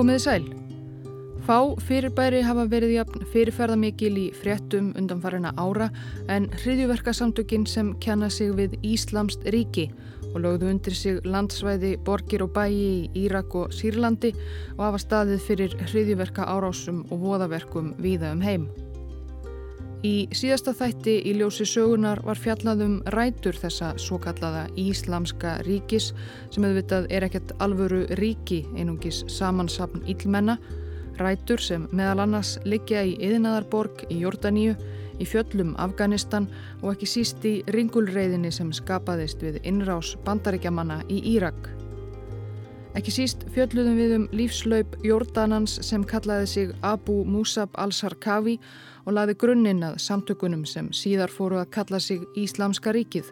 Komiði sæl. Fá fyrirbæri hafa verið jafn fyrirferðamikil í fréttum undanfarina ára en hriðjuverkasamtökin sem kjanna sig við Íslamst ríki og lögðu undir sig landsvæði, borgir og bæi í Írak og Sýrlandi og hafa staðið fyrir hriðjuverka árásum og voðaverkum víða um heim. Í síðasta þætti í ljósi sögunar var fjallaðum rætur þessa svo kallaða Íslamska ríkis sem auðvitað er ekkert alvöru ríki einungis samansapn ílmenna, rætur sem meðal annars liggja í yðnaðarborg í Jórdaníu, í fjöllum Afganistan og ekki síst í ringulreiðinni sem skapaðist við innrás bandaríkjamanna í Írak. Ekki síst fjöldluðum við um lífslaup Jórdanans sem kallaði sig Abu Musab al-Sarkavi og laði grunninn að samtökunum sem síðar fóru að kalla sig Íslamska ríkið.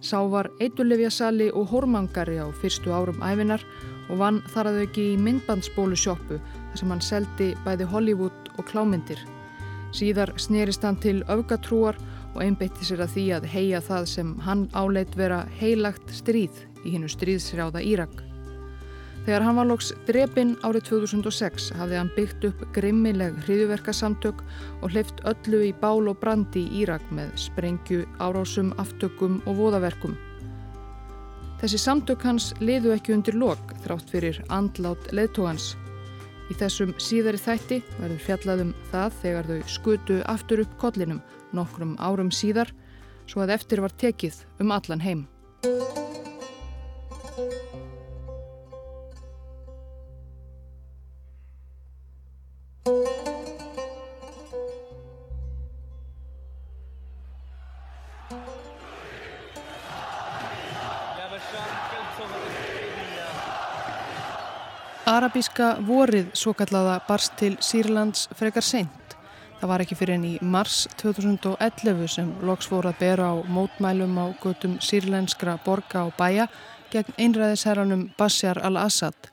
Sá var eitulefjasali og hormangari á fyrstu árum æfinar og vann þar að auki í myndbandsbólu sjoppu þar sem hann seldi bæði Hollywood og klámyndir. Síðar snerist hann til öfgatrúar og einbeitti sér að því að heia það sem hann áleit vera heilagt stríð í hinnu stríðsrjáða Írak. Þegar hann var loks drepinn árið 2006 hafði hann byggt upp grimmileg hriðuverkasamtök og hleyft öllu í bál og brandi í Írak með sprengju, árásum, aftökum og voðaverkum. Þessi samtök hans liðu ekki undir lok þrátt fyrir andlát leðtógans. Í þessum síðari þætti verður fjallaðum það þegar þau skutu aftur upp kollinum nokkrum árum síðar svo að eftir var tekið um allan heim. Arabíska vorið svo kallaða barst til Sýrlands frekar seint. Það var ekki fyrir enn í mars 2011 sem loks voru að bera á mótmælum á götum sýrlenskra borga og bæja gegn einræðisherranum Bashar al-Assad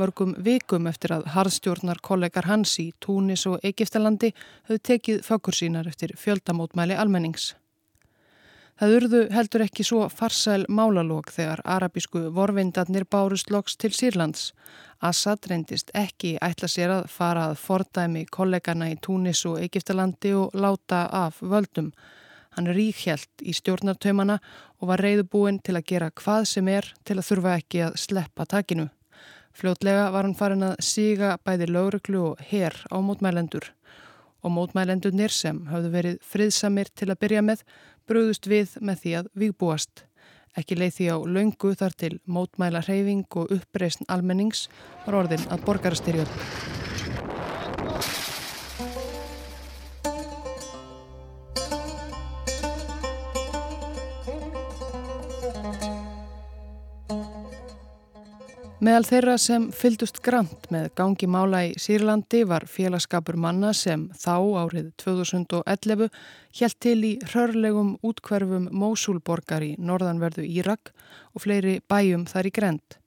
mörgum vikum eftir að harðstjórnar kollegar hans í Túnis og Egiptalandi höfðu tekið fagur sínar eftir fjöldamótmæli almennings. Það urðu heldur ekki svo farsæl málalók þegar arabísku vorvindarnir bárust loks til Sýrlands. Assad reyndist ekki ætla sér að fara að fordæmi kollegana í Túnis og Egiptalandi og láta af völdum. Hann ríkjælt í stjórnartaumana og var reyðubúinn til að gera hvað sem er til að þurfa ekki að sleppa takinu. Fljótlega var hann farin að síga bæði lögreglu og herr á mótmælendur og mótmælendurnir sem hafðu verið friðsamir til að byrja með bröðust við með því að viðbúast. Ekki leið því á laungu þar til mótmæla hreyfing og uppreysn almennings var orðin að borgarastyrjöld. Meðal þeirra sem fyldust grant með gangi mála í Sýrlandi var félagskapur manna sem þá árið 2011 hjælt til í hörlegum útkverfum Mósulborgar í norðanverðu Írak og fleiri bæjum þar í grend.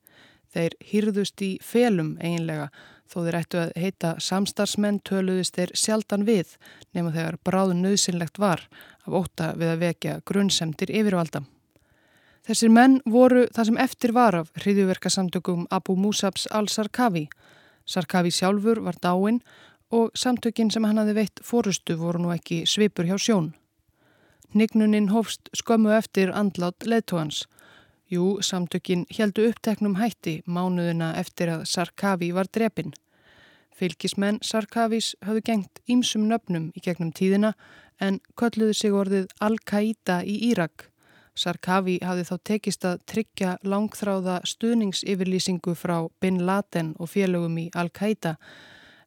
Þeir hýrðust í felum eiginlega þó þeir ættu að heita samstarfsmenn töluðist þeir sjaldan við nema þegar bráðun nöðsynlegt var af óta við að vekja grunnsemtir yfirvalda. Þessir menn voru það sem eftir var af hriðjuverkasamtökum Abu Musabs al-Sarkavi. Sarkavi sjálfur var dáinn og samtökin sem hann hafi veitt fórustu voru nú ekki svipur hjá sjón. Nignuninn hófst skömmu eftir andlát leðtóhans. Jú, samtökin heldu uppteknum hætti mánuðina eftir að Sarkavi var drepin. Fylgismenn Sarkavis hafðu gengt ímsum nöfnum í gegnum tíðina en kölluðu sig orðið Al-Qaida í Írak. Sarkavi hafði þá tekist að tryggja langþráða stuðningsyfirlýsingu frá Bin Laden og félögum í Al-Qaida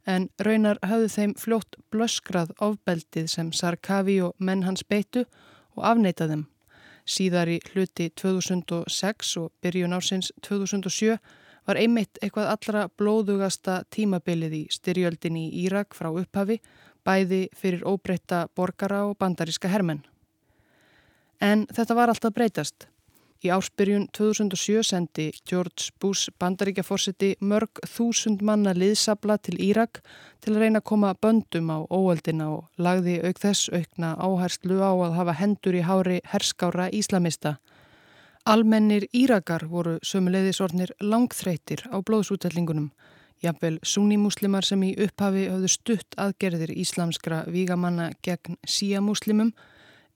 en raunar hafði þeim fljótt blöskrað ofbeldið sem Sarkavi og menn hans beitu og afneitaðum. Síðar í hluti 2006 og byrjun ásins 2007 var einmitt eitthvað allra blóðugasta tímabilið í styrjöldin í Írak frá upphafi, bæði fyrir óbreyta borgara og bandaríska hermenn. En þetta var alltaf breytast. Í áspyrjun 2007 sendi George Bush bandaríkjaforsiti mörg þúsund manna liðsabla til Írak til að reyna að koma böndum á óöldina og lagði auk þess aukna áherslu á að hafa hendur í hári herskára íslamista. Almennir Írakar voru sömuleiðisornir langþreytir á blóðsútellingunum. Jafnvel sunnimuslimar sem í upphafi höfðu stutt aðgerðir íslamskra vígamanna gegn síamúslimum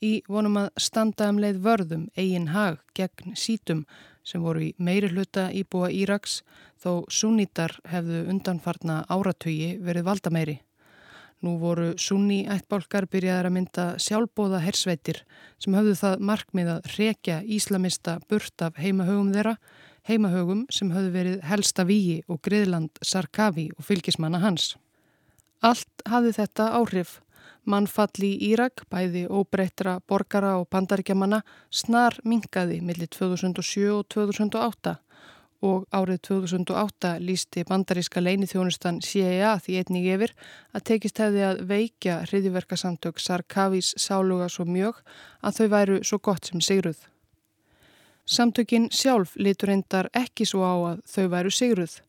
í vonum að standa um leið vörðum eigin hag gegn sítum sem voru í meiri hluta íbúa Íraks þó sunnitar hefðu undanfarna áratögi verið valdameiri. Nú voru sunni ættbálkar byrjaðar að mynda sjálfbóða hersveitir sem höfðu það markmið að rekja íslamista burt af heimahögum þeirra, heimahögum sem höfðu verið helsta víi og griðland Sarkavi og fylgismanna hans. Allt hafði þetta áhrif. Mannfalli í Írak, bæði óbreyttra borgara og bandaríkjamanna, snar mingaði millir 2007 og 2008 og árið 2008 lísti bandaríska leinithjónustan CIA því einnig yfir að tekist hefði að veikja hriðiverkasamtök Sarkavís sáluga svo mjög að þau væru svo gott sem sigruð. Samtökin sjálf litur endar ekki svo á að þau væru sigruð.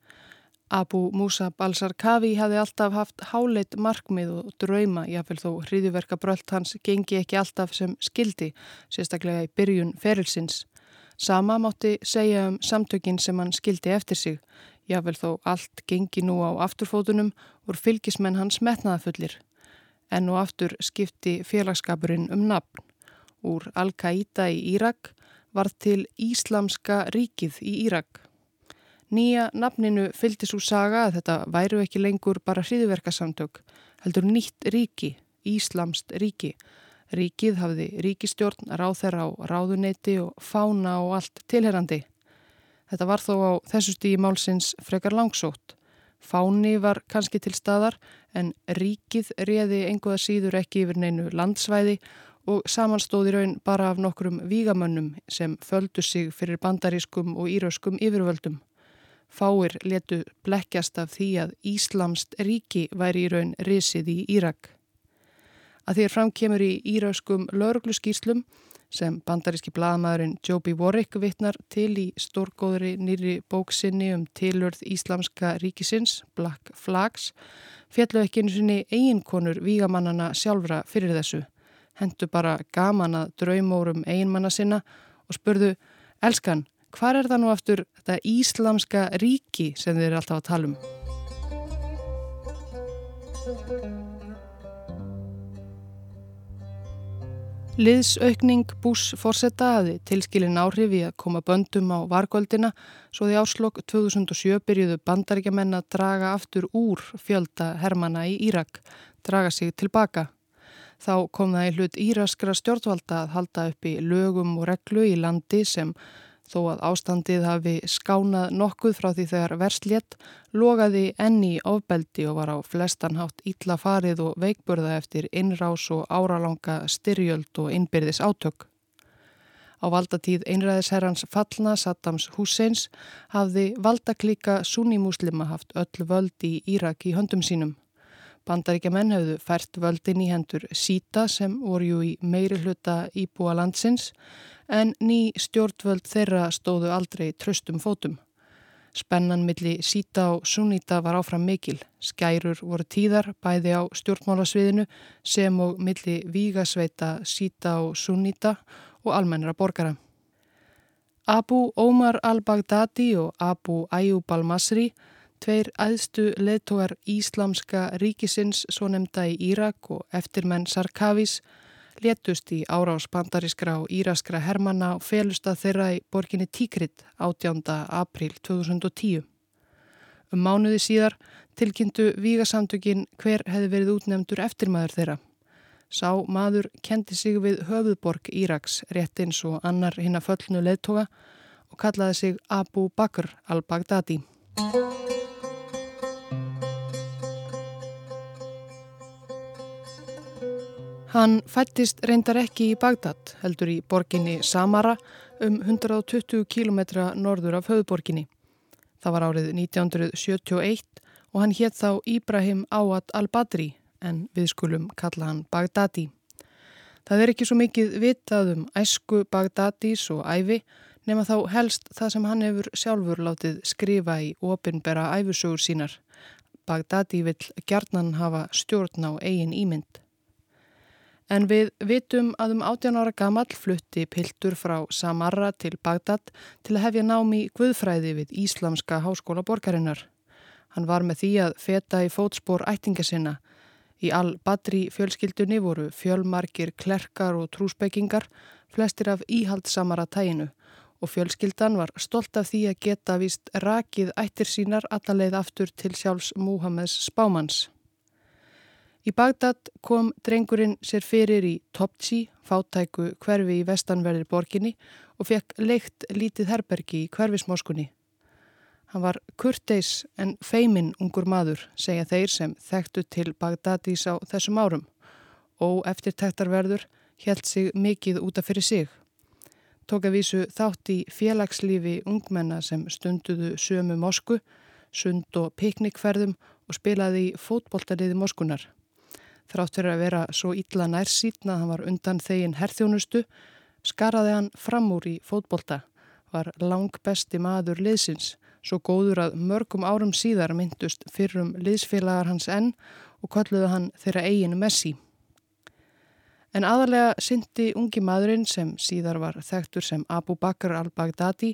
Abu Musa Balsarkavi hafði alltaf haft háleitt markmið og drauma, jáfnvel þó hriðiverka brölt hans gengi ekki alltaf sem skildi, sérstaklega í byrjun ferilsins. Sama mátti segja um samtökin sem hann skildi eftir sig. Jável þó allt gengi nú á afturfótunum voru fylgismenn hans metnaðafullir. En og aftur skipti félagskapurinn um nafn. Úr Al-Qaida í Írak var til Íslamska ríkið í Írak. Nýja nafninu fylgdi svo saga að þetta væru ekki lengur bara hriðverkasamtök, heldur nýtt ríki, Íslamst ríki Ríkið hafði ríkistjórn, ráþerra á ráðuneyti og fána og allt tilherrandi. Þetta var þó á þessu stígi málsins frekar langsótt. Fáni var kannski til staðar en ríkið reði enguða síður ekki yfir neinu landsvæði og samanstóði raun bara af nokkrum vígamönnum sem földu sig fyrir bandarískum og íröskum yfirvöldum. Fáir letu blekkjast af því að Íslamst ríki væri í raun risið í Írak að þér framkemur í íraskum lauruglu skýrslum sem bandaríski blagamæðurinn Joby Warwick vittnar til í stórgóðri nýri bóksinni um tilurð Íslamska ríkisins, Black Flags, fjallu ekki einu sinni eiginkonur vígamannana sjálfra fyrir þessu. Hendu bara gaman að draumórum eiginmanna sinna og spurðu, elskan, hvar er það nú aftur þetta Íslamska ríki sem þið eru alltaf að tala um? Liðsaukning Bús fórsetta hafi tilskilin áhrif í að koma böndum á vargöldina svo því áslokk 2007 byrjuðu bandaríkjamenn að draga aftur úr fjölda hermana í Írak, draga sig tilbaka. Þá kom það í hlut íraskra stjórnvalda að halda upp í lögum og reglu í landi sem Þó að ástandið hafi skánað nokkuð frá því þegar verslétt, logaði enni ofbeldi og var á flestanhátt ítla farið og veikburða eftir innrás og áralanga styrjöld og innbyrðis átök. Á valdatíð einræðisherrans fallna Saddams Husseins hafði valdaklíka sunnimuslima haft öll völd í Írak í höndum sínum. Bandaríkja menn hefðu fært völdin í hendur síta sem voru í meiri hluta íbúa landsins en ný stjórnvöld þeirra stóðu aldrei tröstum fótum. Spennan milli síta og sunnita var áfram mikil. Skærur voru tíðar bæði á stjórnmálasviðinu sem og milli vígasveita síta og sunnita og almennra borgara. Abu Omar al-Baghdadi og Abu Ayyub al-Masri, tveir aðstu leðtogar Íslamska ríkisins svo nefnda í Írak og eftirmenn Sarkavis, letust í árás bandarískra og íraskra hermanna og felust að þeirra í borginni Tíkrit 18. april 2010. Um mánuði síðar tilkynntu Vígasamtökin hver hefði verið útnefndur eftirmaður þeirra. Sá maður kendi sig við höfuðborg Íraks rétt eins og annar hinn að föllnu leðtoga og kallaði sig Abu Bakr al-Baghdadi. Hann fættist reyndar ekki í Bagdad, heldur í borginni Samara um 120 km norður af höfuborginni. Það var árið 1971 og hann hétt þá Íbrahim Áad al-Badri en við skulum kalla hann Bagdadi. Það er ekki svo mikið vitað um æsku Bagdadis og æfi nema þá helst það sem hann hefur sjálfur látið skrifa í ofinbera æfusögur sínar. Bagdadi vil gjarnan hafa stjórn á eigin ímynd. En við vitum að um 18 ára gammal flutti Piltur frá Samarra til Bagdad til að hefja námi Guðfræði við Íslamska háskóla borgarinnar. Hann var með því að feta í fótspór ættinga sinna. Í al-Badri fjölskyldunni voru fjölmarkir klerkar og trúsbyggingar, flestir af íhaldsamara tæginu og fjölskyldan var stolt af því að geta vist rakið ættir sínar allaleið aftur til sjálfs Múhammeds spámans. Í Bagdad kom drengurinn sér fyrir í Topci, fátæku hverfi í vestanverðir borginni og fekk leikt lítið herbergi í hverfismoskunni. Hann var kurteis en feiminn ungur maður, segja þeir sem þekktu til Bagdadís á þessum árum og eftir tektarverður held sig mikið útaf fyrir sig. Tók að vísu þátt í félagslífi ungmenna sem stunduðu sömu mosku, sund og piknikferðum og spilaði í fótboltaliði moskunar. Þrátt fyrir að vera svo illa nær sítna að hann var undan þegin herþjónustu, skaraði hann fram úr í fótbolta, var lang besti maður liðsins, svo góður að mörgum árum síðar myndust fyrrum liðsfélagar hans enn og kolluði hann þeirra eigin Messi. En aðalega syndi ungi maðurinn sem síðar var þekktur sem Abu Bakr al-Baghdadi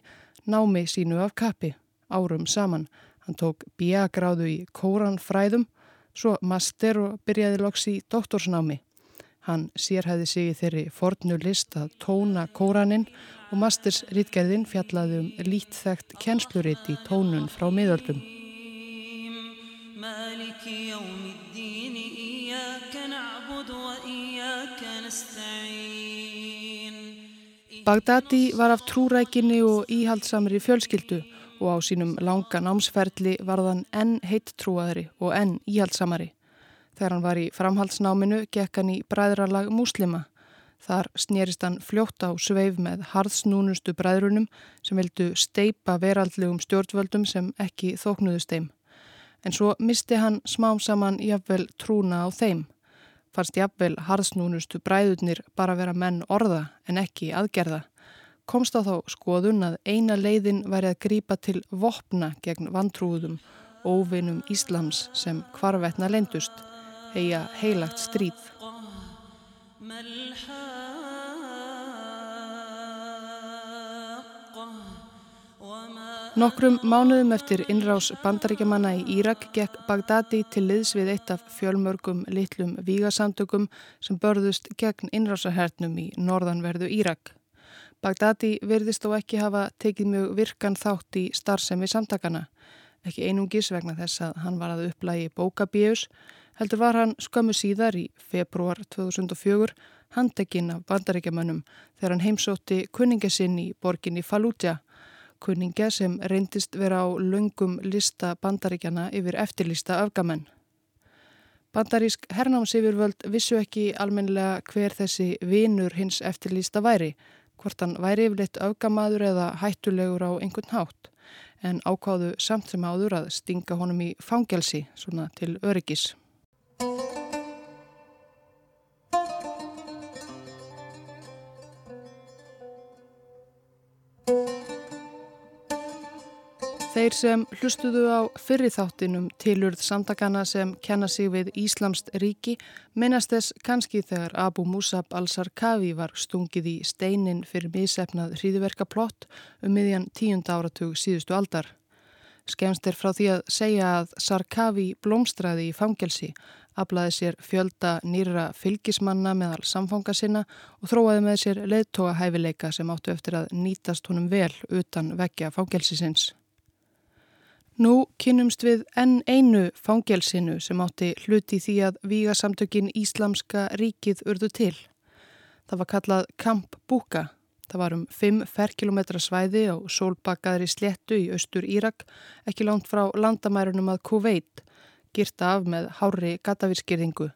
námi sínu af kappi árum saman. Hann tók bíagráðu í kóranfræðum svo master og byrjaði loks í doktorsnámi. Hann sérhæði sig í þeirri fornu list að tóna kóraninn og masters rítgerðin fjallaði um lítþægt kjensluritt í tónun frá miðöldum. Bagdadi var af trúrækinni og íhaldsamri fjölskyldu og á sínum langa námsferðli varðan enn heitt trúaðri og enn íhaldsamari. Þegar hann var í framhaldsnáminu gekk hann í bræðralag múslima. Þar snýrist hann fljótt á sveif með harðsnúnustu bræðrunum sem vildu steipa veraldlegum stjórnvöldum sem ekki þóknuðu steim. En svo misti hann smám saman jafnvel trúna á þeim. Fannst jafnvel harðsnúnustu bræðurnir bara vera menn orða en ekki aðgerða komst á þá skoðun að eina leiðin væri að grýpa til vopna gegn vantrúðum, óvinum Íslams sem hvarvetna leindust, heia heilagt stríð. Nokkrum mánuðum eftir innrás bandaríkjamanna í Írak gekk Bagdadi til liðs við eitt af fjölmörgum litlum vígasamtökum sem börðust gegn innrásahernum í norðanverðu Írak. Bagdadi verðist þó ekki hafa tekið mjög virkan þátt í starfsemi samtakana. Ekki einungis vegna þess að hann var að upplægi bókabíus, heldur var hann skömmu síðar í februar 2004 handekinn af bandaríkjamönnum þegar hann heimsótti kunningasinn í borginni Fallujah, kunninga sem reyndist vera á lungum lista bandaríkjana yfir eftirlista afgamenn. Bandarísk hernámsifurvöld vissu ekki almenlega hver þessi vinur hins eftirlista væri, hvort hann væri yfirleitt augamaður eða hættulegur á einhvern hátt en ákváðu samt sem áður að stinga honum í fangelsi svona til öryggis. Þeir sem hlustuðu á fyrriþáttinum tilurð samtakana sem kenna sig við Íslamst ríki minnast þess kannski þegar Abu Musab al-Sarkavi var stungið í steinin fyrir misefnað hríðverkaplott um miðjan tíunda áratug síðustu aldar. Skemst er frá því að segja að Sarkavi blómstræði í fangelsi, aflaði sér fjölda nýra fylgismanna meðal samfanga sinna og þróaði með sér leðtoga hæfileika sem áttu eftir að nýtast honum vel utan vekja fangelsisins. Nú kynumst við enn einu fangelsinu sem átti hluti því að vígasamtökin Íslamska ríkið urðu til. Það var kallað Kamp Búka. Það var um 5 ferkilometra svæði á sólbakkaðri sléttu í austur Írak, ekki langt frá landamærunum að Kuveit, girta af með hári gatavirskirðingu.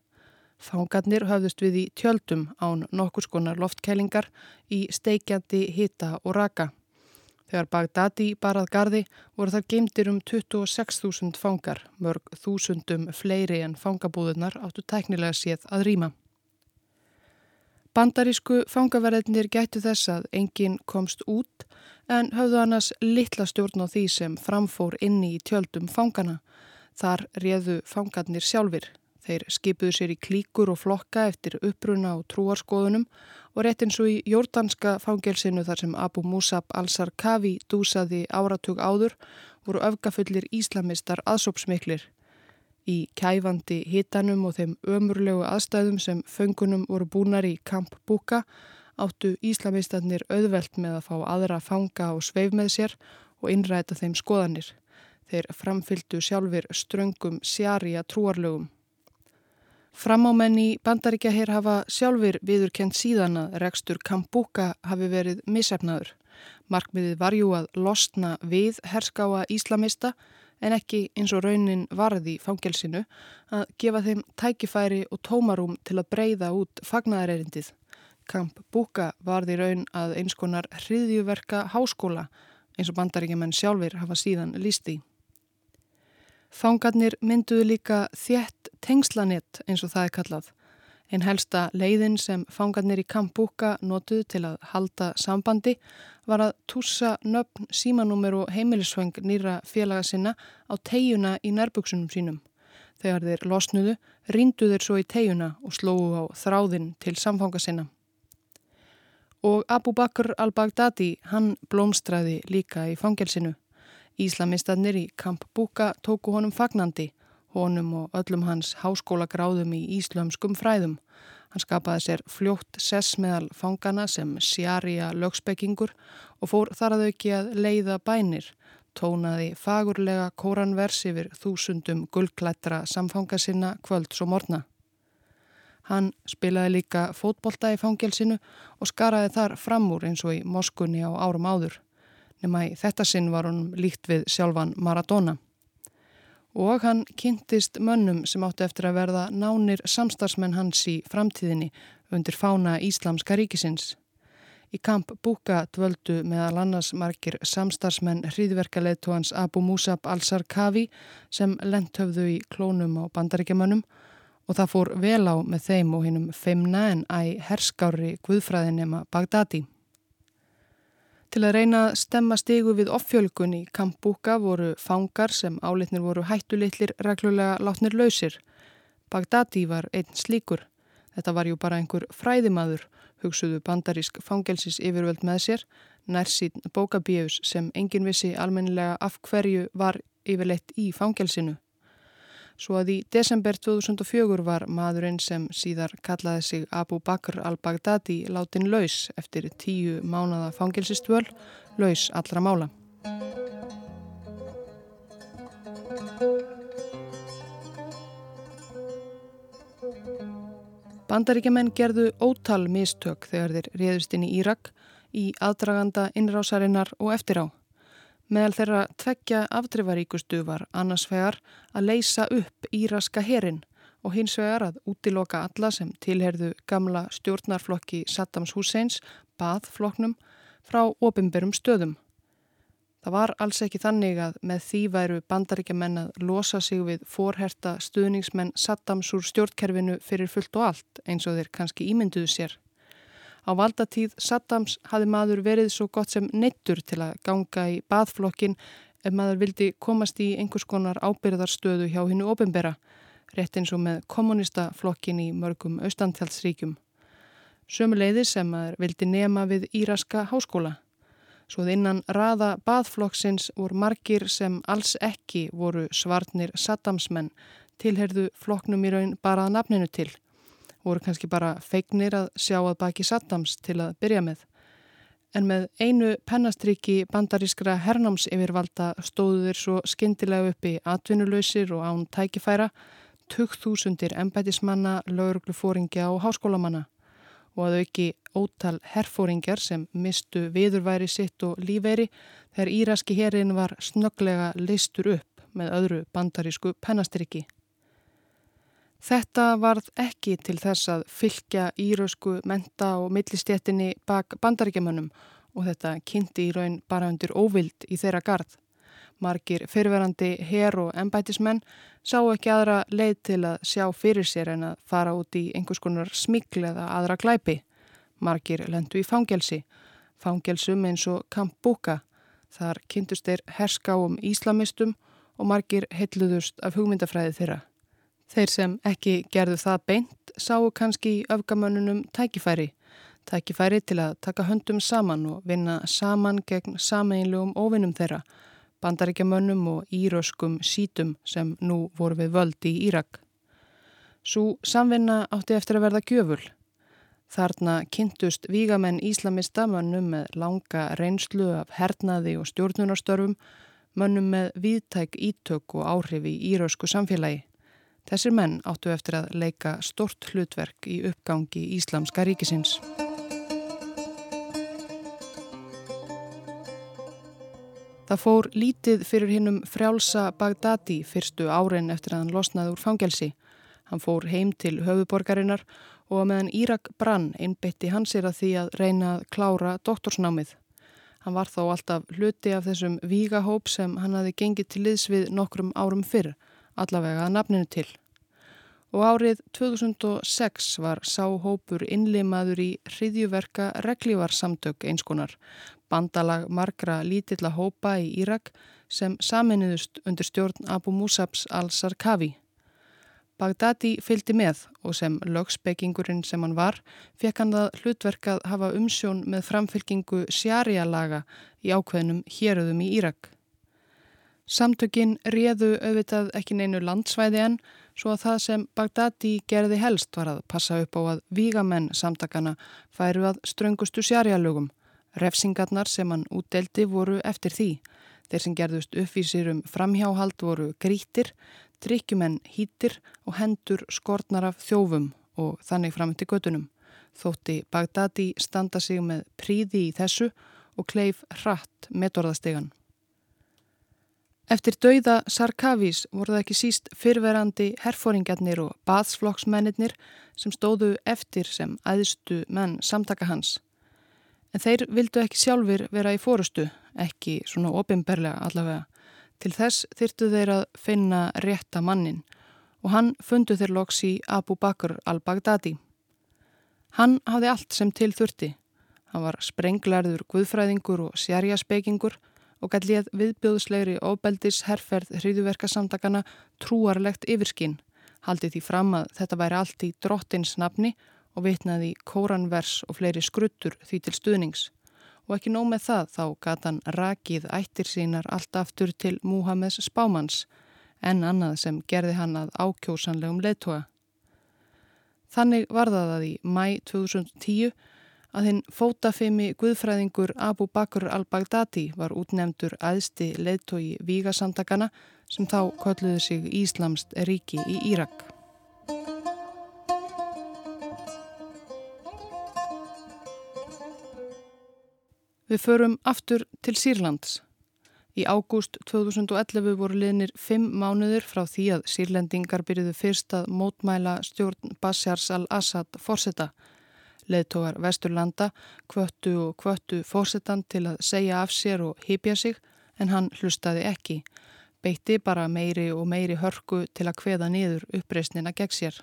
Fangarnir höfðust við í tjöldum án nokkur skonar loftkælingar í steikjandi hita og raka. Þegar Bagdadi barað gardi voru þar geimdir um 26.000 fangar, mörg þúsundum fleiri en fangabúðunar áttu tæknilega séð að rýma. Bandarísku fangaverðinir gættu þess að enginn komst út en höfðu annars litla stjórn á því sem framfór inni í tjöldum fangana. Þar réðu fangarnir sjálfur. Þeir skipuðu sér í klíkur og flokka eftir uppruna og trúarskoðunum og rétt eins og í jórdanska fangelsinu þar sem Abu Musab al-Sarkavi dúsaði áratug áður voru öfgafullir íslamistar aðsópsmiklir. Í kæfandi hitanum og þeim ömurlegu aðstæðum sem föngunum voru búnar í Kamp Búka áttu íslamistarnir auðvelt með að fá aðra fanga og sveif með sér og innræta þeim skoðanir. Þeir framfyldu sjálfur ströngum sjarja trúarlögum. Framámenn í bandaríkja hér hafa sjálfur viðurkent síðan að rekstur Kambuka hafi verið misefnaður. Markmiðið varjú að losna við herskáa íslamista en ekki eins og raunin varði fangelsinu að gefa þeim tækifæri og tómarum til að breyða út fagnaðarerindið. Kambuka varði raun að eins konar hriðjuverka háskóla eins og bandaríkjaman sjálfur hafa síðan lísti. Fangarnir mynduðu líka þjætt tengslanett eins og það er kallað. Einn helsta leiðin sem fangarnir í Kampúka notuðu til að halda sambandi var að tússa nöfn, símanúmer og heimilisvöng nýra félaga sinna á tegjuna í nærbuksunum sínum. Þegar þeir losnuðu, ríndu þeir svo í tegjuna og slóðu á þráðin til samfanga sinna. Og Abu Bakr al-Baghdadi, hann blómstræði líka í fangelsinu. Íslamistarnir í Kamp Búka tóku honum fagnandi, honum og öllum hans háskólagráðum í íslömskum fræðum. Hann skapaði sér fljótt sess meðal fangana sem sjarja lögspekingur og fór þar að auki að leiða bænir, tónaði fagurlega kóranvers yfir þúsundum gullklættra samfanga sinna kvölds og morna. Hann spilaði líka fótbolta í fangelsinu og skaraði þar fram úr eins og í Moskunni á árum áður nema í þetta sinn var hún líkt við sjálfan Maradona. Og hann kynntist mönnum sem áttu eftir að verða nánir samstarsmenn hans í framtíðinni undir fána Íslamska ríkisins. Í kamp Búka dvöldu meðal annars margir samstarsmenn hríðverkaleðtóhans Abu Musab al-Sarkavi sem lenthöfðu í klónum á bandaríkjamönnum og það fór vel á með þeim og hinnum feimna en æ herskári guðfræðinema Bagdadi. Til að reyna að stemma stigu við offjölgun í Kampúka voru fangar sem álitnir voru hættulitlir reglulega látnir lausir. Bagdadi var einn slíkur. Þetta var jú bara einhver fræðimaður, hugsuðu bandarísk fangelsis yfirvöld með sér, nærsýn bókabíus sem engin vissi almennilega af hverju var yfirleitt í fangelsinu. Svo að í desember 2004 var maðurinn sem síðar kallaði sig Abu Bakr al-Baghdadi látin laus eftir tíu mánada fangilsistvöl, laus allra mála. Bandaríkjaman gerðu ótal mistök þegar þeir réðust inn í Írak í aðdraganda innrásarinnar og eftir á. Meðal þeirra tveggja aftrifaríkustu var annars vegar að leysa upp íraska herin og hins vegar að útiloka alla sem tilherðu gamla stjórnarflokki Saddams Husseins, baðfloknum, frá ofinberum stöðum. Það var alls ekki þannig að með því væru bandaríkjaman að losa sig við forherta stuðningsmenn Saddams úr stjórnkerfinu fyrir fullt og allt eins og þeir kannski ímynduðu sér. Á valdatíð Saddams hafi maður verið svo gott sem neittur til að ganga í baðflokkin ef maður vildi komast í einhvers konar ábyrðarstöðu hjá hinnu ofinbera, rétt eins og með kommunistaflokkin í mörgum austantjálsríkjum. Sömuleiði sem maður vildi nema við Íraska háskóla. Svo innan raða baðflokksins voru margir sem alls ekki voru svarnir Saddamsmenn tilherðu flokknum í raun bara að nafninu til – voru kannski bara feignir að sjá að baki Saddams til að byrja með. En með einu pennastriki bandarískra hernáms yfirvalda stóðu þeir svo skindilega upp í atvinnulausir og án tækifæra, 2000 embætismanna, lauruglufóringja og háskólamanna og að auki ótal herfóringjar sem mistu viðurværi sitt og lífeyri þegar íraski herin var snöglega leistur upp með öðru bandarísku pennastriki. Þetta varð ekki til þess að fylgja írösku menta og millistéttinni bak bandaríkjamönnum og þetta kynnti í raun bara undir óvild í þeirra gard. Margir fyrverandi her og ennbætismenn sá ekki aðra leið til að sjá fyrir sér en að fara út í einhvers konar smikl eða aðra glæpi. Margir lendu í fangelsi, fangelsum eins og Kamp Búka. Þar kynntust þeir herska um íslamistum og margir heitluðust af hugmyndafræði þeirra. Þeir sem ekki gerðu það beint sáu kannski í öfgamönnunum tækifæri Tækifæri til að taka höndum saman og vinna saman gegn sameinlegum óvinnum þeirra, bandaríkjamönnum og íröskum sítum sem nú voru við völd í Írak. Svo samvinna átti eftir að verða gjöful. Þarna kynntust vígamenn íslamista mönnum með langa reynslu af hernaði og stjórnunarstörfum, mönnum með viðtæk ítök og áhrif í írösku samfélagi. Þessir menn áttu eftir að leika stort hlutverk í uppgangi Íslamska ríkisins. Það fór lítið fyrir hinnum frjálsa Bagdadi fyrstu árin eftir að hann losnaði úr fangelsi. Hann fór heim til höfuborgarinnar og meðan Írak brann einbytti hans er að því að reyna að klára doktorsnámið. Hann var þó alltaf hluti af þessum vígahóp sem hann hafi gengið til liðs við nokkrum árum fyrr allavega að nafninu til. Og árið 2006 var sáhópur innlimaður í hriðjuverka reglívarsamtök einskonar, bandalag margra lítilla hópa í Írak sem saminniðust undir stjórn Abu Musabs al-Sarkavi. Bagdadi fylgdi með og sem lögspekingurinn sem hann var fekk hann það hlutverkað hafa umsjón með framfylgingu sjarialaga í ákveðnum héröðum í Írak. Samtökin réðu auðvitað ekki neinu landsvæði en svo að það sem Bagdadi gerði helst var að passa upp á að vígamenn samtakana færu að ströngustu sjarjalögum. Refsingarnar sem hann útdeldi voru eftir því. Þeir sem gerðust uppvísir um framhjáhald voru grítir, drikkjumenn hýtir og hendur skortnar af þjófum og þannig fram til gödunum. Þótti Bagdadi standa sig með príði í þessu og kleif hratt metorðastegan. Eftir dauða Sarkavís voru það ekki síst fyrverandi herfóringarnir og baðsflokksmennir sem stóðu eftir sem aðstu menn samtaka hans. En þeir vildu ekki sjálfur vera í fórustu, ekki svona ofinberlega allavega. Til þess þyrtu þeir að finna rétta mannin og hann fundu þeir loks í Abu Bakr al-Baghdadi. Hann hafði allt sem til þurfti. Hann var sprenglarður guðfræðingur og sérjaspekingur og gætlið viðbjóðslegri óbeldis herrferð hriðuverkasamtakana trúarlegt yfirskinn, haldið því fram að þetta væri allt í drottins nafni og vitnaði kóranvers og fleiri skruttur því til stuðnings. Og ekki nóg með það þá gata hann rakið ættir sínar allt aftur til Múhameðs spámans, en annað sem gerði hann að ákjósanlegum leðtoga. Þannig var það að í mæ 2010 að hinn fótafimi guðfræðingur Abu Bakr al-Baghdadi var útnefndur aðsti leðtogi vígasamtakana sem þá kölluði sig Íslamst ríki í Írak. Við förum aftur til Sýrlands. Í ágúst 2011 voru liðnir fimm mánuður frá því að sírlendingar byrjuðu fyrst að mótmæla stjórn Bashars al-Assad fórseta Leðtógar Vesturlanda kvöttu og kvöttu fórsetan til að segja af sér og hypja sig en hann hlustaði ekki. Beitti bara meiri og meiri hörku til að hveða niður uppreysnina gegn sér.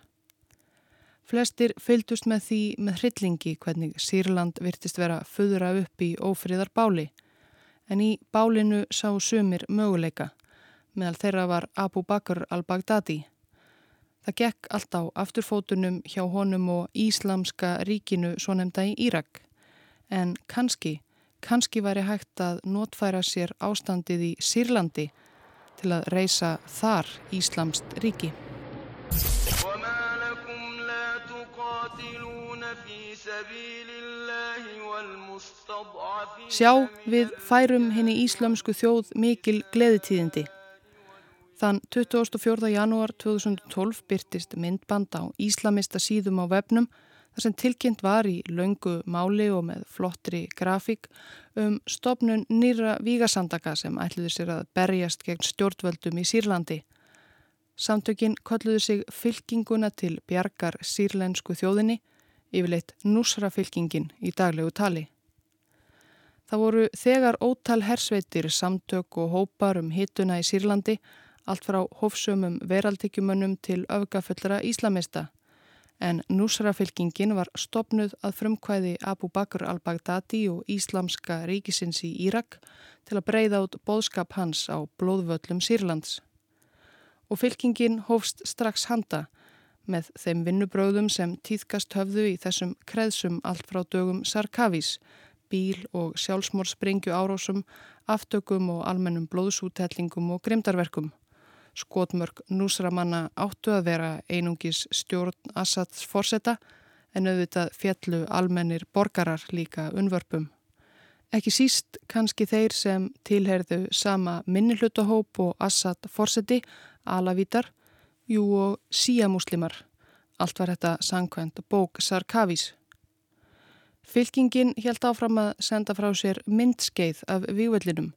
Flestir fylgdust með því með hryllingi hvernig Sýrland virtist vera föðura upp í ófriðar báli. En í bálinu sá sumir möguleika. Meðal þeirra var Abu Bakr al-Baghdadi. Það gekk allt á afturfótunum hjá honum og Íslamska ríkinu svo nefnda í Írak. En kannski, kannski væri hægt að notfæra sér ástandið í Sýrlandi til að reysa þar Íslamst ríki. Sjá við færum henni íslamsku þjóð mikil gleðitíðindi. Þann 24. janúar 2012 byrtist myndband á Íslamista síðum á vefnum þar sem tilkynnt var í laungu máli og með flottri grafík um stopnun nýra vígasandaka sem ætluði sér að berjast gegn stjórnvöldum í Sýrlandi. Samtökin kolluðu sig fylkinguna til bjargar sírlensku þjóðinni, yfirleitt núsra fylkingin í daglegu tali. Það voru þegar ótal hersveitir samtök og hópar um hittuna í Sýrlandi allt frá hófsömum veraldikjumönnum til öfgafullra íslamista. En Nusra-fylkingin var stopnuð að frumkvæði Abu Bakr al-Baghdadi og Íslamska ríkisins í Írak til að breyða út bóðskap hans á blóðvöllum Sýrlands. Og fylkingin hófst strax handa með þeim vinnubröðum sem týðkast höfðu í þessum kreðsum allt frá dögum Sarkavís, bíl og sjálfsmórsprengju árásum, aftökum og almennum blóðsútellingum og grimdarverkum. Skotmörk núsramanna áttu að vera einungis stjórn Assads forsetta en auðvitað fjallu almennir borgarar líka unvörpum. Ekki síst kannski þeir sem tilherðu sama minnihlutahóp og Assad forseti, Alavítar, jú og síamúslimar. Allt var þetta sangkvæmt bók Sarkavís. Fylkingin held áfram að senda frá sér myndskeið af vývöllinum.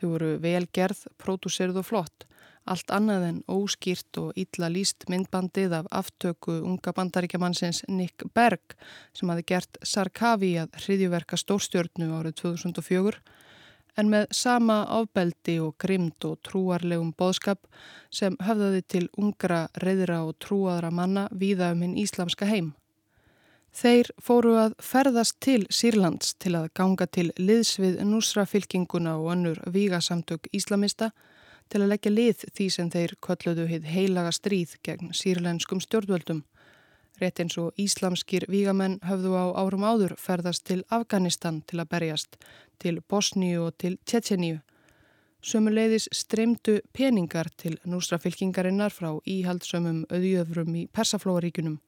Þau voru velgerð, pródúserð og flott. Allt annað en óskýrt og ítla líst myndbandið af aftöku unga bandaríkjamannsins Nick Berg sem hafi gert Sarkavi að hriðjuverka stórstjörnu árið 2004 en með sama ábeldi og grimd og trúarlegum boðskap sem höfðaði til ungra, reyðra og trúaðra manna víða um hinn íslamska heim. Þeir fóru að ferðast til Sýrlands til að ganga til liðsvið núsra fylkinguna og önnur vígasamtök íslamista til að leggja lið því sem þeir kölluðu hitt heilaga stríð gegn sírlenskum stjórnvöldum. Rétt eins og íslamskir vígamenn höfðu á árum áður ferðast til Afganistan til að berjast, til Bosníu og til Tjetjeníu. Sumuleiðis streymdu peningar til nústrafylkingarinnar frá íhaldsömmum auðjöfrum í Persaflóaríkunum.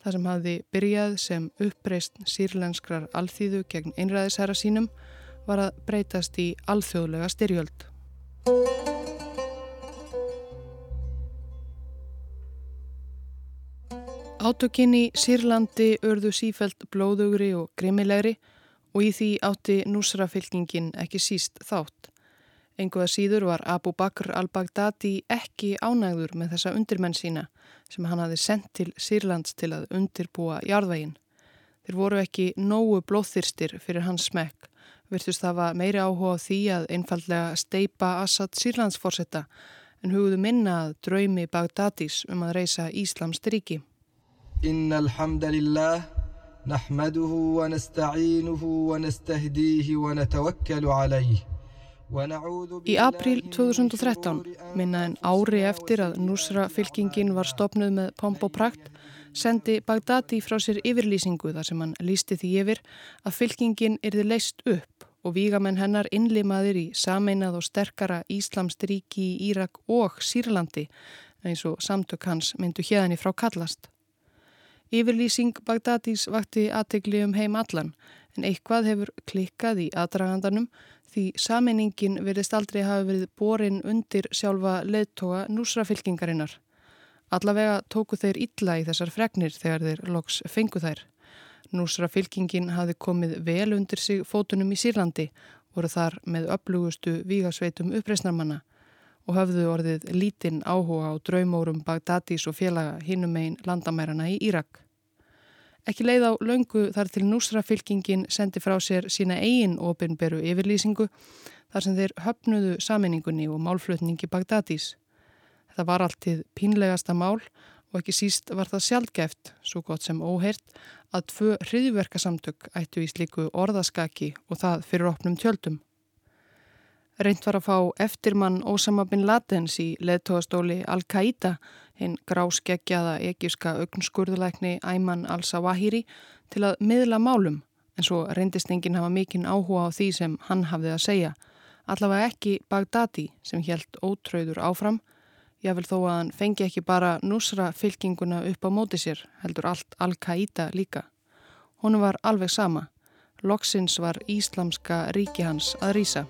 Það sem hafði byrjað sem uppreist sírlenskrar alþýðu gegn einræðisherra sínum var að breytast í alþjóðlega styrjöld. Átökinn í Sýrlandi örðu sífælt blóðugri og grimmilegri og í því átti núsrafylkingin ekki síst þátt. Enguða síður var Abu Bakr al-Baghdadi ekki ánægður með þessa undirmenn sína sem hann hafi sendt til Sýrlands til að undirbúa jarðveginn. Þeir voru ekki nógu blóðþyrstir fyrir hans smekk virtust hafa meiri áhuga því að einfallega steipa Assad Sýrlandsforsetta en hugðu minna að draumi Bagdadis um að reysa Íslamst nahmaduhu wa nasta'inuhu wa nastahdihi wa natawakkalu alayhi Í april 2013, minna en ári eftir að Nusra fylkingin var stopnuð með pomp og prakt, sendi Bagdadi frá sér yfirlýsingu þar sem hann lísti því yfir að fylkingin erði leist upp og vígamenn hennar innlimaðir í sameinað og sterkara Íslamst ríki í Írak og Sýrlandi eins og samtök hans myndu hérni frá kallast. Yfirlýsing Bagdadís vakti aðtegli um heim allan en eitthvað hefur klikkað í aðdragandanum því sameiningin verðist aldrei hafa verið borin undir sjálfa leðtoga núsrafylkingarinnar. Allavega tóku þeir illa í þessar fregnir þegar þeir loks fengu þær. Núsra fylkingin hafi komið vel undir sig fótunum í Sýrlandi, voru þar með upplugustu vígasveitum uppreysnarmanna og hafðu orðið lítinn áhuga á draumórum Bagdadís og félaga hinnum einn landamærarna í Írak. Ekki leið á laungu þar til Núsra fylkingin sendi frá sér sína eigin ofinberu yfirlýsingu þar sem þeir höfnuðu saminningunni og málflutningi Bagdadís. Þetta var alltið pínlegasta mál og ekki síst var það sjálfgeft, svo gott sem óheirt, að tvö hriðverkasamtök ættu í slíku orðaskaki og það fyrir opnum tjöldum. Reynd var að fá eftirmann Osama bin Ladens í leðtóastóli Al-Qaida, hinn gráskeggjaða egíska augnskurðuleikni Ayman al-Sawahiri, til að miðla málum, en svo reyndist enginn hafa mikinn áhuga á því sem hann hafði að segja, allavega ekki Bagdadi sem helt ótröður áfram, Jável þó að hann fengi ekki bara nusra fylkinguna upp á móti sér, heldur allt Al-Qaida líka. Hún var alveg sama. Loksins var Íslamska ríki hans að rýsa.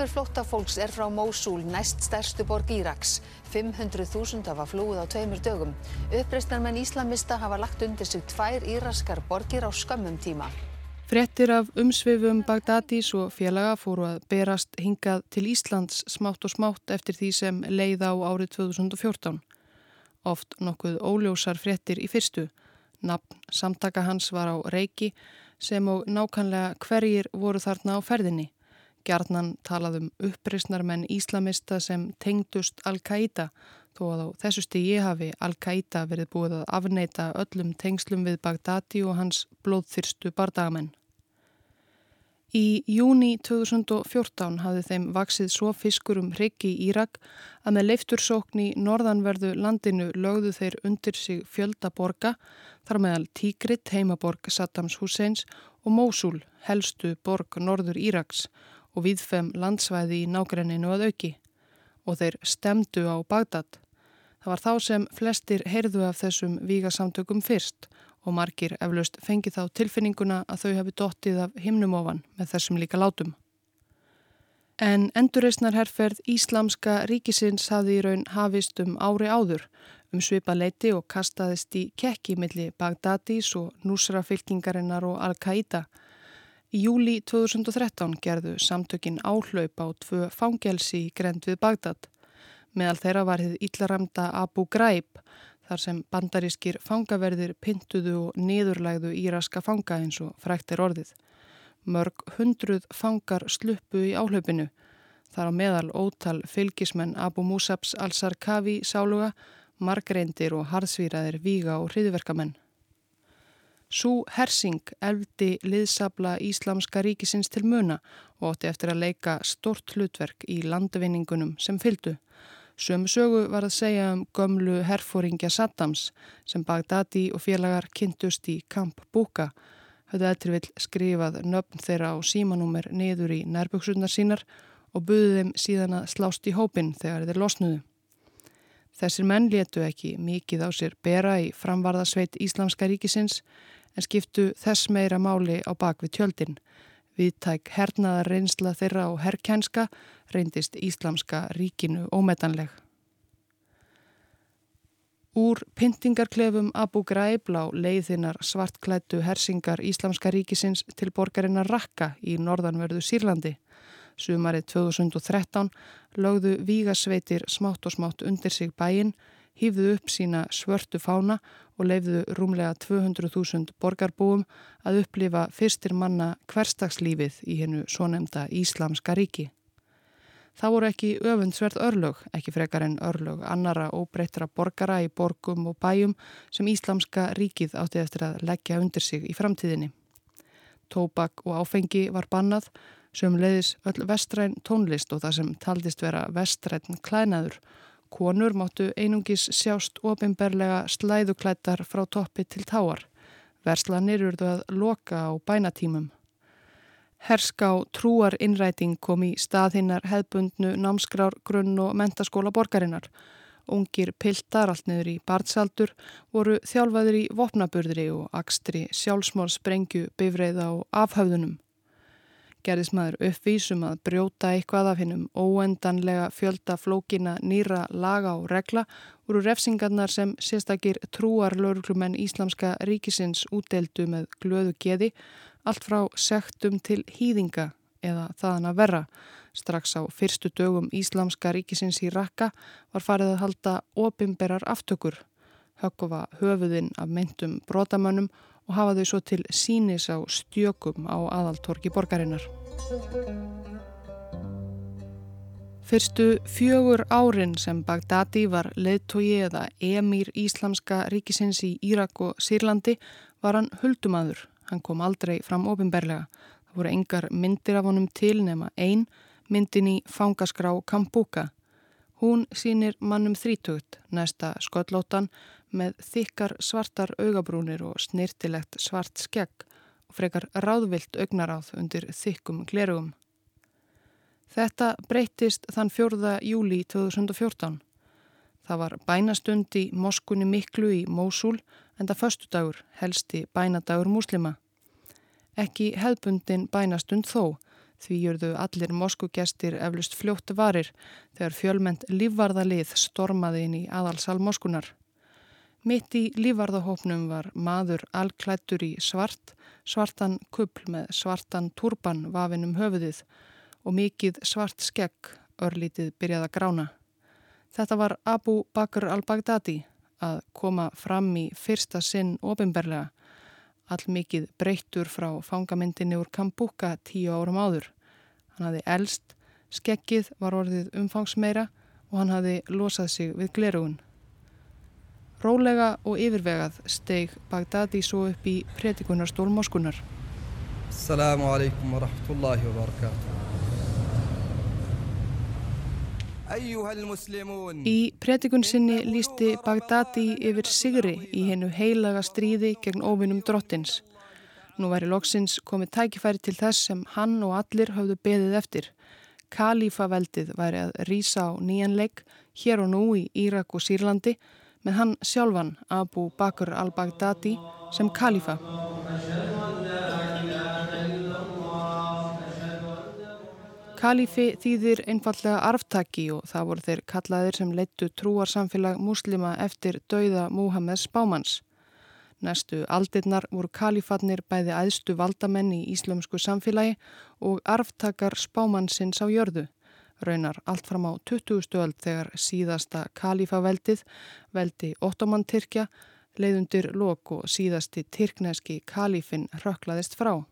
Ströymur flóttafólks er frá Mósúl, næst stærstu borg Íraks. 500.000 hafa flúið á tveimur dögum. Uppreistarmenn Íslamista hafa lagt undir sig tvær íraskar borgir á skömmum tíma. Frettir af umsveifum Bagdadís og félaga fóru að berast hingað til Íslands smátt og smátt eftir því sem leið á árið 2014. Oft nokkuð óljósar frettir í fyrstu. Nafn samtaka hans var á reiki sem og nákannlega hverjir voru þarna á ferðinni. Gjarnan talaðum uppreysnarmenn íslamista sem tengdust Al-Qaida þó að á þessu stigi hafi Al-Qaida verið búið að afneita öllum tengslum við Bagdadi og hans blóðþyrstu bardagamenn. Í júni 2014 hafði þeim vaksið svo fiskur um hryggi í Írak að með leiftursókn í norðanverðu landinu lögðu þeir undir sig fjöldaborga þar meðal Tígrit, heimaborg Saddams Husseins og Mósul, helstu borg norður Íraks og viðfem landsvæði í nágrenninu að auki og þeir stemdu á Bagdad. Það var þá sem flestir heyrðu af þessum vígasamtökum fyrst og margir eflaust fengi þá tilfinninguna að þau hafi dottið af himnumofan með þessum líka látum. En endurreysnarherferð Íslamska ríkisins hafði í raun hafist um ári áður um svipa leiti og kastaðist í kekki milli Bagdadís og Nusra fylkingarinnar og Al-Qaida. Í júli 2013 gerðu samtökin áhlaup á tvö fangelsi í grend við Bagdad. Meðal þeirra var þið íllaramda Abu Ghraib þar sem bandarískir fangaverðir pintuðu og niðurlægðu íraska fanga eins og frækt er orðið. Mörg hundruð fangar sluppu í áhlaupinu, þar á meðal ótal fylgismenn Abu Musabs al-Sarkavi sáluga, margreindir og harðsvíraðir víga og hriðverkamenn. Sú hersing eldi liðsabla Íslamska ríkisins til muna og átti eftir að leika stort hlutverk í landvinningunum sem fyldu. Sömu sögu var að segja um gömlu herfóringja Saddams sem Bagdadi og félagar kynntust í Kamp Búka. Höfðu eftir vil skrifað nöfn þeirra á símanúmer niður í nærbuksunar sínar og buðið þeim síðan að slást í hópin þegar þeir losnuðu. Þessir menn letu ekki mikið á sér bera í framvarðasveit Íslamska ríkisins en skiptu þess meira máli á bakvið tjöldin. Viðtæk hernaðar reynsla þeirra og herrkænska reyndist Íslamska ríkinu ómetanleg. Úr pyntingarklefum Abu Ghraib lá leiðinar svartklættu hersingar Íslamska ríkisins til borgarinnar Rakka í norðanverðu Sýrlandi. Sumarið 2013 lögðu vígasveitir smátt og smátt undir sig bæin, hýfðu upp sína svörtu fána og leifðu rúmlega 200.000 borgarbúum að upplifa fyrstir manna hverstagslífið í hennu svo nefnda Íslamska ríki. Það voru ekki öfundsverð örlög, ekki frekar en örlög annara óbreytra borgara í borgum og bæjum sem Íslamska ríkið átti eftir að leggja undir sig í framtíðinni. Tóbak og áfengi var bannað, sem leiðis öll vestræn tónlist og það sem taldist vera vestræn klænaður Konur máttu einungis sjást ofinberlega slæðuklættar frá toppi til táar. Verslanir urðu að loka á bænatímum. Herska á trúar innræting kom í staðhinnar hefbundnu námskrár grunn og mentaskóla borgarinnar. Ungir piltar allt niður í barnsaldur voru þjálfaður í vopnaburðri og akstri sjálfsmór sprengju bifreiða og afhauðunum gerðis maður uppvísum að brjóta eitthvað af hinnum óendanlega fjölda flókina nýra laga og regla voru refsingarnar sem sérstakir trúar lauruglumenn Íslamska ríkisins útdeldu með glöðu geði allt frá sektum til hýðinga eða þaðan að verra. Strax á fyrstu dögum Íslamska ríkisins í Rakka var farið að halda opimberar aftökur, höggofa höfuðinn af meintum brotamönnum og hafa þau svo til sínis á stjökum á aðaltorki borgarinnar. Fyrstu fjögur árin sem Bagdadi var leðtogi eða emir Íslamska ríkisins í Írak og Sýrlandi var hann huldumadur. Hann kom aldrei fram ofinberlega. Það voru engar myndir af honum til nema einn myndin í fangaskrá Kambuka. Hún sínir mannum þrítugt, næsta sköllóttan með þykkar svartar augabrúnir og snirtilegt svart skegg og frekar ráðvilt augnaráð undir þykkum glerugum. Þetta breytist þann 4. júli 2014. Það var bænastund í Moskunni Miklu í Mósul en það förstudagur helsti bænadagur múslima. Ekki hefbundin bænastund þó því jörðu allir moskugestir eflust fljótt varir þegar fjölment lífvarðalið stormaði inn í aðalsal Moskunar. Mitt í lífarðahópnum var maður alklættur í svart, svartan kubl með svartan turban vafinum höfuðið og mikið svart skegg örlítið byrjað að grána. Þetta var Abu Bakr al-Baghdadi að koma fram í fyrsta sinn ofinberlega, all mikið breyttur frá fangamindinni úr Kambuka tíu árum áður. Hann hafi elst, skeggið var orðið umfangsmeira og hann hafi losað sig við glerugun. Rólega og yfirvegað steig Bagdadi svo upp í pretikunarstól Moskunar. Assalamu alaikum wa rahmatullahi wa barakatuh. Í pretikun sinni lísti Bagdadi yfir sigri í hennu heilaga stríði gegn óvinnum drottins. Nú væri loksins komið tækifæri til þess sem hann og allir hafðu beðið eftir. Kalífaveldið væri að rýsa á nýjanleik hér og nú í Írak og Sýrlandi með hann sjálfan Abu Bakr al-Baghdadi sem kalífa. Kalífi þýðir einfallega arftaki og það voru þeir kallaðir sem leittu trúarsamfélag muslima eftir dauða Múhammeds Bámans. Næstu aldirnar voru kalífatnir bæði æðstu valdamenn í íslömsku samfélagi og arftakar spámannsins á jörðu. Raunar allt fram á 20. stöld þegar síðasta kalífaveldið, veldi ottomantyrkja, leiðundir lok og síðasti tyrkneski kalífin röklaðist frá.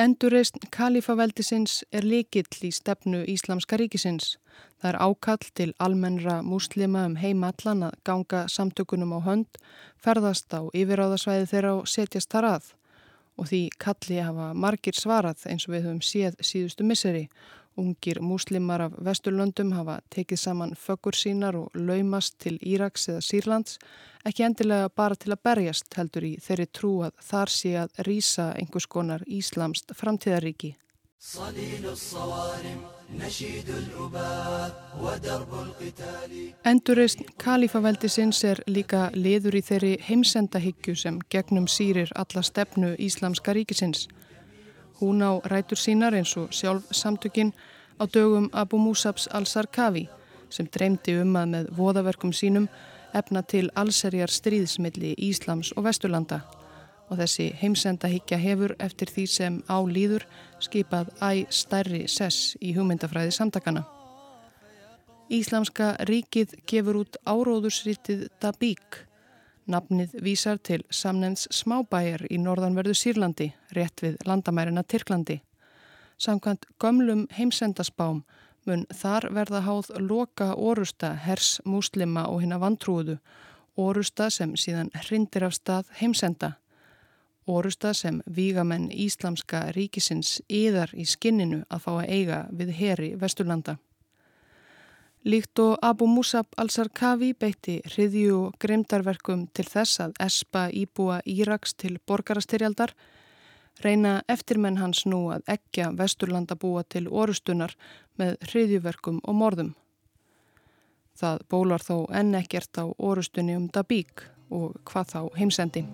Endurreist kalifaveldisins er likill í stefnu Íslamska ríkisins. Það er ákall til almennra múslima um heimallan að ganga samtökunum á hönd, ferðast á yfiráðasvæði þeirra og setjast þar að. Og því kalli hafa margir svarað eins og við höfum séð síðustu misseri Ungir múslimar af Vesturlöndum hafa tekið saman föggur sínar og laumast til Íraks eða Sýrlands, ekki endilega bara til að berjast heldur í þeirri trú að þar sé að rýsa einhvers konar Íslamst framtíðaríki. Endurreist kalifaveldisins er líka liður í þeirri heimsendahyggju sem gegnum sýrir alla stefnu Íslamska ríkisins. Hún á rætur sínar eins og sjálf samtökin á dögum Abu Musabs al-Sarkavi sem dreymdi um að með voðaverkum sínum efna til allserjar stríðsmilli Íslams og Vesturlanda og þessi heimsendahyggja hefur eftir því sem á líður skipað æ stærri sess í hugmyndafræði samtakana. Íslamska ríkið gefur út áróðursrítið Dabík Nafnið vísar til samnefns smábæjar í norðanverðu Sýrlandi, rétt við landamærina Tyrklandi. Samkvæmt gömlum heimsendaspám mun þar verða háð loka orusta hers múslima og hinn að vantrúðu, orusta sem síðan hrindir af stað heimsenda. Orusta sem vígamenn Íslamska ríkisins yðar í skinninu að fá að eiga við heri Vesturlanda. Líkt og Abu Musab al-Sarkavi beitti hriðju og grimdarverkum til þess að espa íbúa Íraks til borgarastyrjaldar, reyna eftirmenn hans nú að ekja vesturlanda búa til orustunar með hriðjuverkum og morðum. Það bólar þó enn ekkert á orustunni um Dabík og hvað þá heimsendi.